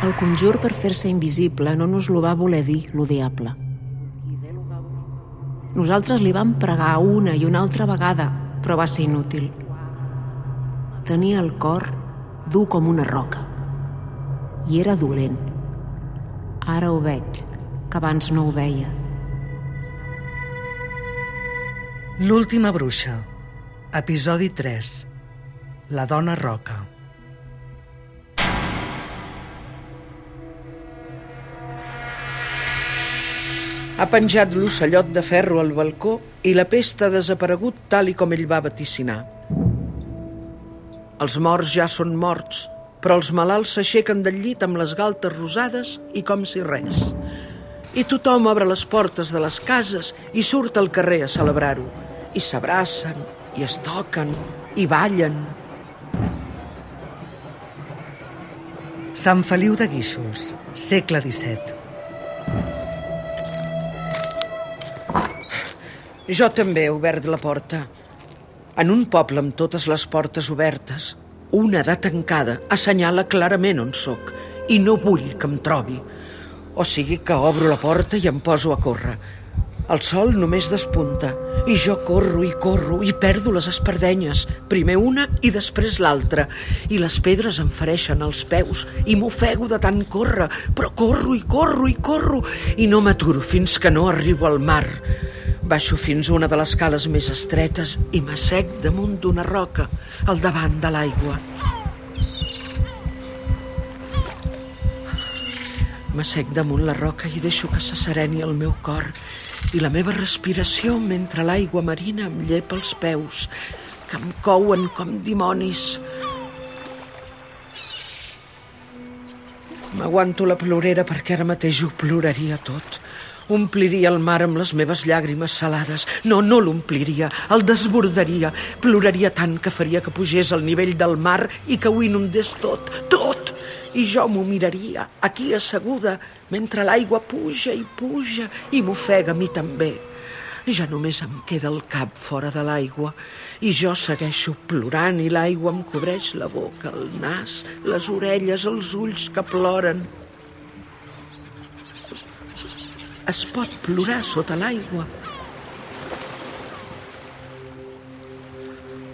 El conjur per fer-se invisible no nos lo va voler dir, lo diable. Nosaltres li vam pregar una i una altra vegada, però va ser inútil. Tenia el cor dur com una roca. I era dolent. Ara ho veig, que abans no ho veia. L'última bruixa. Episodi 3. La dona roca. Ha penjat l'ocellot de ferro al balcó i la pesta ha desaparegut tal i com ell va vaticinar. Els morts ja són morts, però els malalts s'aixequen del llit amb les galtes rosades i com si res. I tothom obre les portes de les cases i surt al carrer a celebrar-ho. I s'abracen, i es toquen, i ballen. Sant Feliu de Guíxols, segle XVII. Jo també he obert la porta. En un poble amb totes les portes obertes, una de tancada assenyala clarament on sóc i no vull que em trobi. O sigui que obro la porta i em poso a córrer. El sol només despunta i jo corro i corro i perdo les espardenyes, primer una i després l'altra, i les pedres em fereixen els peus i m'ofego de tant córrer, però corro i corro i corro i no m'aturo fins que no arribo al mar. Baixo fins a una de les cales més estretes i m'assec damunt d'una roca, al davant de l'aigua. M'assec damunt la roca i deixo que s'assereni el meu cor i la meva respiració mentre l'aigua marina em llepa els peus, que em couen com dimonis. M'aguanto la plorera perquè ara mateix ho ploraria tot. Ompliria el mar amb les meves llàgrimes salades. No, no l'ompliria, el desbordaria. Ploraria tant que faria que pugés al nivell del mar i que ho inundés tot, tot. I jo m'ho miraria, aquí asseguda, mentre l'aigua puja i puja i m'ofega a mi també. Ja només em queda el cap fora de l'aigua i jo segueixo plorant i l'aigua em cobreix la boca, el nas, les orelles, els ulls que ploren. Es pot plorar sota l'aigua.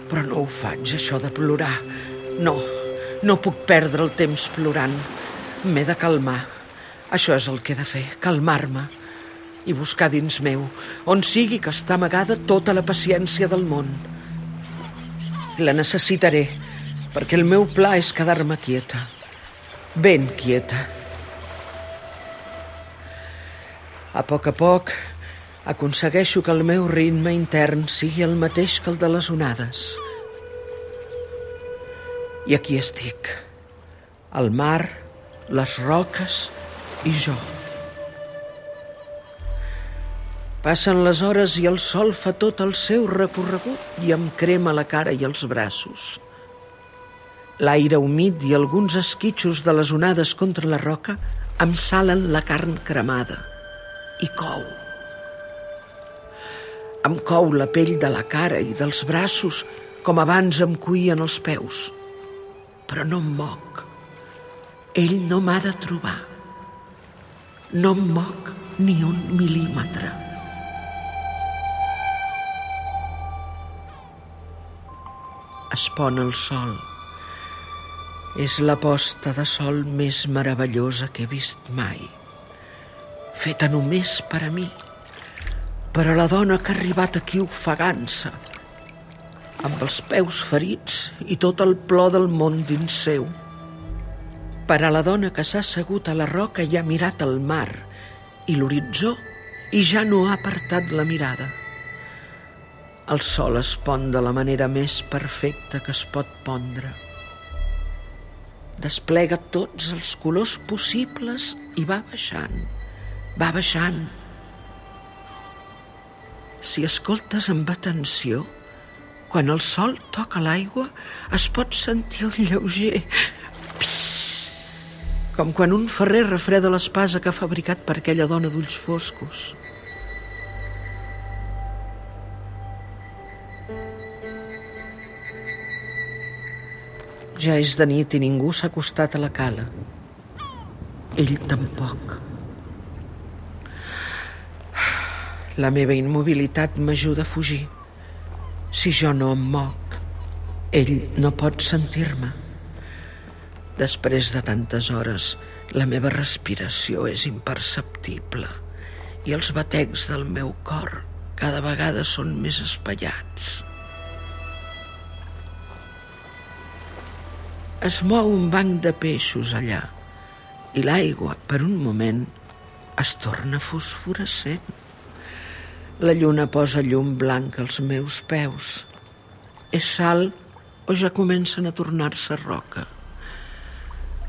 Però no ho faig, això de plorar. No, no puc perdre el temps plorant. M'he de calmar. Això és el que he de fer, calmar-me i buscar dins meu, on sigui que està amagada tota la paciència del món. La necessitaré, perquè el meu pla és quedar-me quieta, ben quieta. A poc a poc aconsegueixo que el meu ritme intern sigui el mateix que el de les onades. I aquí estic. El mar, les roques i jo. Passen les hores i el sol fa tot el seu recorregut i em crema la cara i els braços. L'aire humit i alguns esquitxos de les onades contra la roca em salen la carn cremada i cou. Em cou la pell de la cara i dels braços com abans em cuien els peus. Però no em moc. Ell no m'ha de trobar. No em moc ni un mil·límetre. Es pon el sol. És la posta de sol més meravellosa que he vist mai. Feta només per a mi, per a la dona que ha arribat aquí ofegant-se, amb els peus ferits i tot el plor del món dins seu. Per a la dona que s'ha assegut a la roca i ha mirat el mar i l'horitzó i ja no ha apartat la mirada. El sol es pon de la manera més perfecta que es pot pondre. Desplega tots els colors possibles i va baixant, va baixant. Si escoltes amb atenció, quan el sol toca l'aigua es pot sentir un lleuger com quan un ferrer refreda l'espasa que ha fabricat per aquella dona d'ulls foscos. Ja és de nit i ningú s'ha acostat a la cala. Ell tampoc. La meva immobilitat m'ajuda a fugir. Si jo no em moc, ell no pot sentir-me. Després de tantes hores, la meva respiració és imperceptible i els batecs del meu cor cada vegada són més espaiats. Es mou un banc de peixos allà i l'aigua, per un moment, es torna fosforescent. La lluna posa llum blanca als meus peus. És sal o ja comencen a tornar-se roca?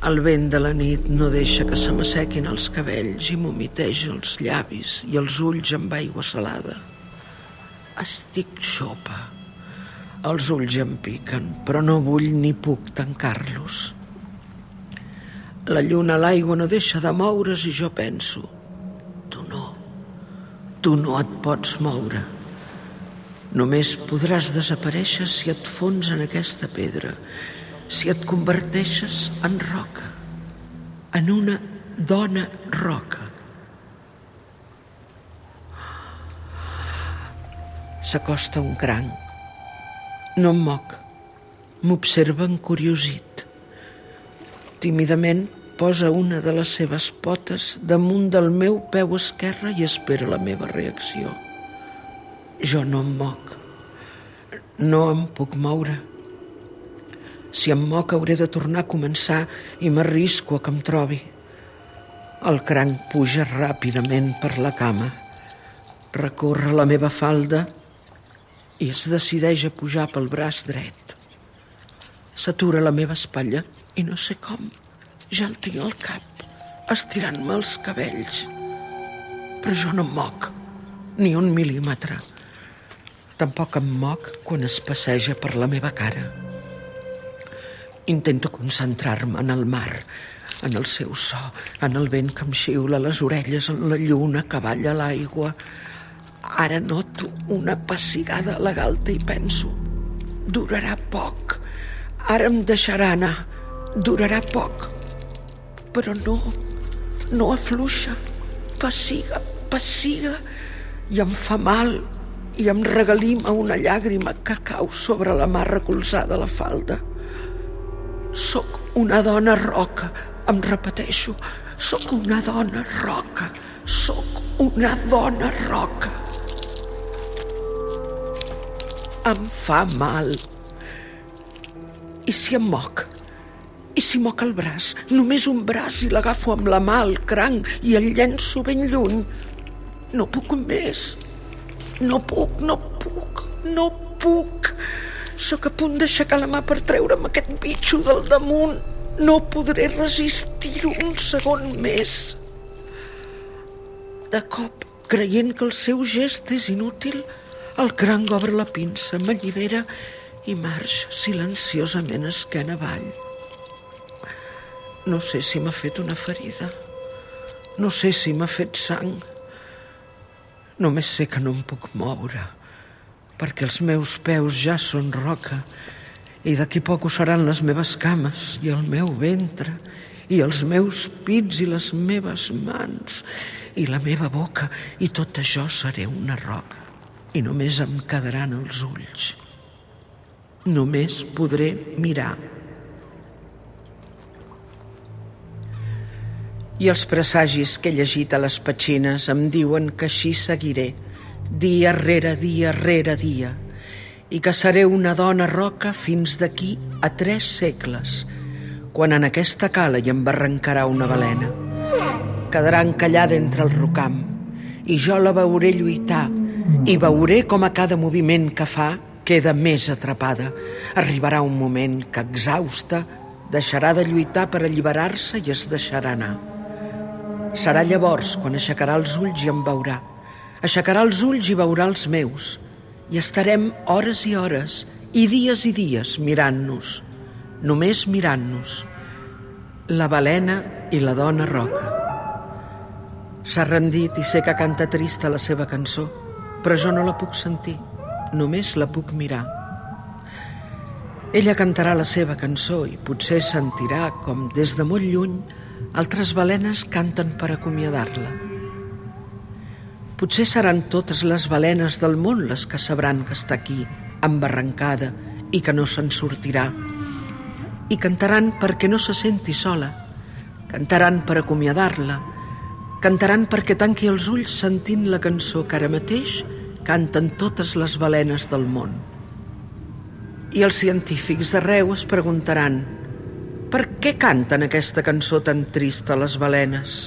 El vent de la nit no deixa que se m'assequin els cabells i m'humiteja els llavis i els ulls amb aigua salada. Estic xopa. Els ulls em piquen, però no vull ni puc tancar-los. La lluna a l'aigua no deixa de moure's i jo penso, tu no et pots moure. Només podràs desaparèixer si et fons en aquesta pedra, si et converteixes en roca, en una dona roca. S'acosta un cranc no em moc. M'observa encuriosit. Tímidament posa una de les seves potes damunt del meu peu esquerre i espera la meva reacció. Jo no em moc. No em puc moure. Si em moc hauré de tornar a començar i m'arrisco a que em trobi. El cranc puja ràpidament per la cama. Recorre la meva falda i es decideix a pujar pel braç dret. S'atura la meva espatlla i no sé com. Ja el tinc al cap, estirant-me els cabells. Però jo no em moc, ni un mil·límetre. Tampoc em moc quan es passeja per la meva cara. Intento concentrar-me en el mar, en el seu so, en el vent que em xiula les orelles, en la lluna que balla l'aigua, Ara noto una pessigada a la galta i penso, durarà poc. Ara em deixarà anar, durarà poc. Però no, no afluixa, pessiga, pessiga, i em fa mal i em regalima una llàgrima que cau sobre la mà recolzada a la falda. Soc una dona roca, em repeteixo, sóc una dona roca, sóc una dona roca em fa mal. I si em moc? I si moc el braç? Només un braç i l'agafo amb la mà al cranc i el llenço ben lluny. No puc més. No puc, no puc, no puc. Sóc a punt d'aixecar la mà per treure'm aquest bitxo del damunt. No podré resistir-ho un segon més. De cop, creient que el seu gest és inútil, el cranc obre la pinça, m'allibera i marxa silenciosament esquena avall. No sé si m'ha fet una ferida. No sé si m'ha fet sang. Només sé que no em puc moure, perquè els meus peus ja són roca i d'aquí poc ho seran les meves cames i el meu ventre i els meus pits i les meves mans i la meva boca i tot això seré una roca i només em quedaran els ulls. Només podré mirar. I els presagis que he llegit a les petxines em diuen que així seguiré, dia rere dia rere dia, i que seré una dona roca fins d'aquí a tres segles, quan en aquesta cala hi embarrancarà una balena. Quedarà encallada entre el rocam, i jo la veuré lluitar, i veuré com a cada moviment que fa queda més atrapada. Arribarà un moment que, exhausta, Deixarà de lluitar per alliberar-se i es deixarà anar. Serà llavors quan aixecarà els ulls i em veurà. Aixecarà els ulls i veurà els meus. I estarem hores i hores, i dies i dies mirant-nos, només mirant-nos. La balena i la dona roca. S'ha rendit i sé que canta trista la seva cançó, però jo no la puc sentir, només la puc mirar. Ella cantarà la seva cançó i potser sentirà com des de molt lluny altres balenes canten per acomiadar-la. Potser seran totes les balenes del món les que sabran que està aquí, embarrancada, i que no se'n sortirà. I cantaran perquè no se senti sola. Cantaran per acomiadar-la, Cantaran perquè tanqui els ulls sentint la cançó que ara mateix canten totes les balenes del món. I els científics d'arreu es preguntaran per què canten aquesta cançó tan trista les balenes?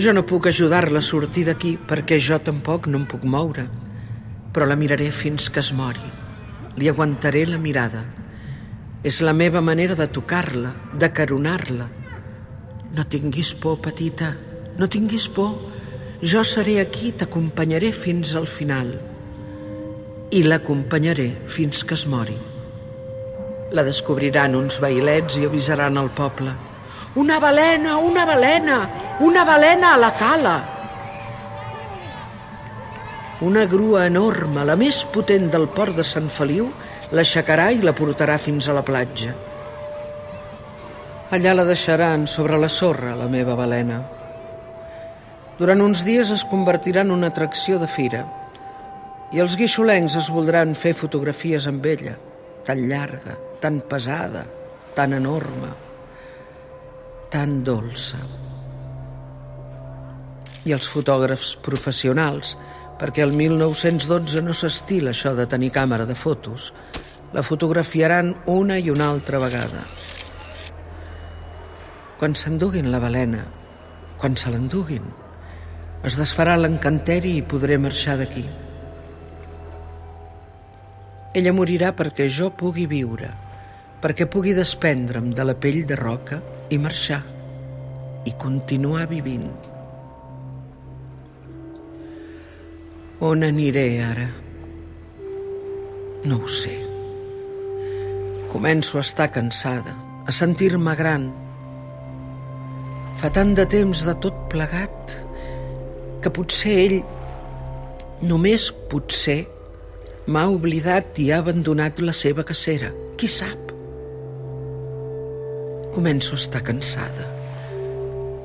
Jo no puc ajudar-la a sortir d'aquí perquè jo tampoc no em puc moure, però la miraré fins que es mori. Li aguantaré la mirada. És la meva manera de tocar-la, de caronar-la. No tinguis por, petita, no tinguis por, jo seré aquí t'acompanyaré fins al final. I l'acompanyaré fins que es mori. La descobriran uns bailets i avisaran al poble. Una balena, una balena, una balena a la cala. Una grua enorme, la més potent del port de Sant Feliu, l'aixecarà i la portarà fins a la platja. Allà la deixaran sobre la sorra, la meva balena. Durant uns dies es convertirà en una atracció de fira i els guixolencs es voldran fer fotografies amb ella, tan llarga, tan pesada, tan enorme, tan dolça. I els fotògrafs professionals, perquè el 1912 no s'estila això de tenir càmera de fotos, la fotografiaran una i una altra vegada. Quan s'enduguin la balena, quan se l'enduguin, es desfarà l'encanteri i podré marxar d'aquí. Ella morirà perquè jo pugui viure, perquè pugui desprendre'm de la pell de roca i marxar i continuar vivint. On aniré ara? No ho sé. Començo a estar cansada, a sentir-me gran. Fa tant de temps de tot plegat que potser ell, només potser, m'ha oblidat i ha abandonat la seva cacera. Qui sap? Començo a estar cansada.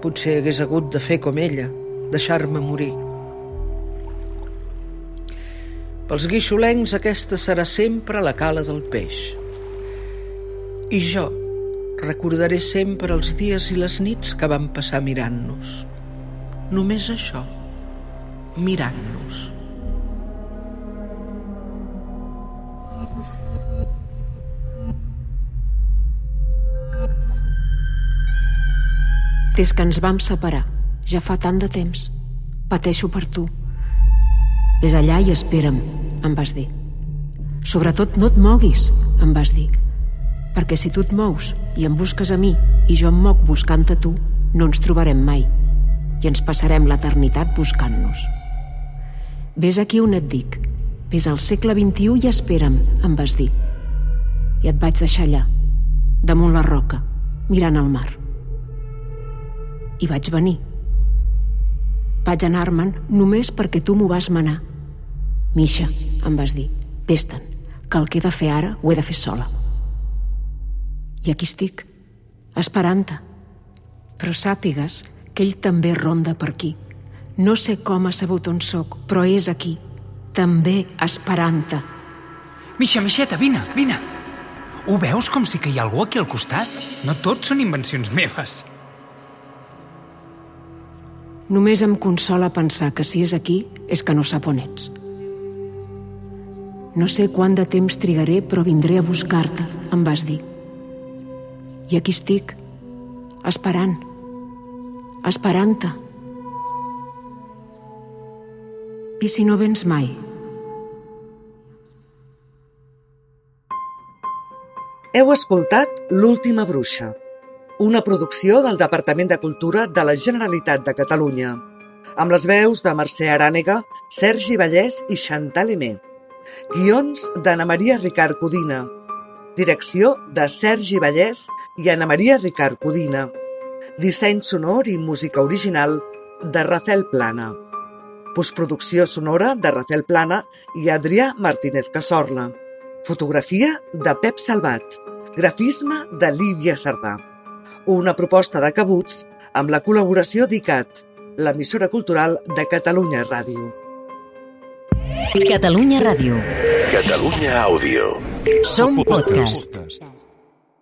Potser hagués hagut de fer com ella, deixar-me morir. Pels guixolencs aquesta serà sempre la cala del peix. I jo recordaré sempre els dies i les nits que vam passar mirant-nos. Només això mirant-nos. Des que ens vam separar, ja fa tant de temps. Pateixo per tu. Ves allà i espera'm, em vas dir. Sobretot no et moguis, em vas dir. Perquè si tu et mous i em busques a mi i jo em moc buscant-te tu, no ens trobarem mai i ens passarem l'eternitat buscant-nos. Ves aquí on et dic. Ves al segle XXI i espera'm, em vas dir. I et vaig deixar allà, damunt la roca, mirant al mar. I vaig venir. Vaig anar-me'n només perquè tu m'ho vas manar. Misha, em vas dir, vés-te'n, que el que he de fer ara ho he de fer sola. I aquí estic, esperant-te. Però sàpigues que ell també ronda per aquí no sé com ha sabut on sóc, però és aquí, també esperant-te. Misha, Mixeta, vine, vine. Ho veus com si que hi ha algú aquí al costat? No tots són invencions meves. Només em consola pensar que si és aquí és que no sap on ets. No sé quant de temps trigaré, però vindré a buscar-te, em vas dir. I aquí estic, esperant, esperant-te. I si no vens mai? Heu escoltat L'última bruixa, una producció del Departament de Cultura de la Generalitat de Catalunya, amb les veus de Mercè Arànega, Sergi Vallès i Chantal Emé. Guions d'Anna Maria Ricard Codina. Direcció de Sergi Vallès i Anna Maria Ricard Codina. Disseny sonor i música original de Rafael Plana. Postproducció sonora de Rafael Plana i Adrià Martínez Casorla. Fotografia de Pep Salvat. Grafisme de Lídia Sardà. Una proposta de cabuts amb la col·laboració d'ICAT, l'emissora cultural de Catalunya Ràdio. Catalunya Ràdio. Catalunya Àudio. Som podcast. podcast.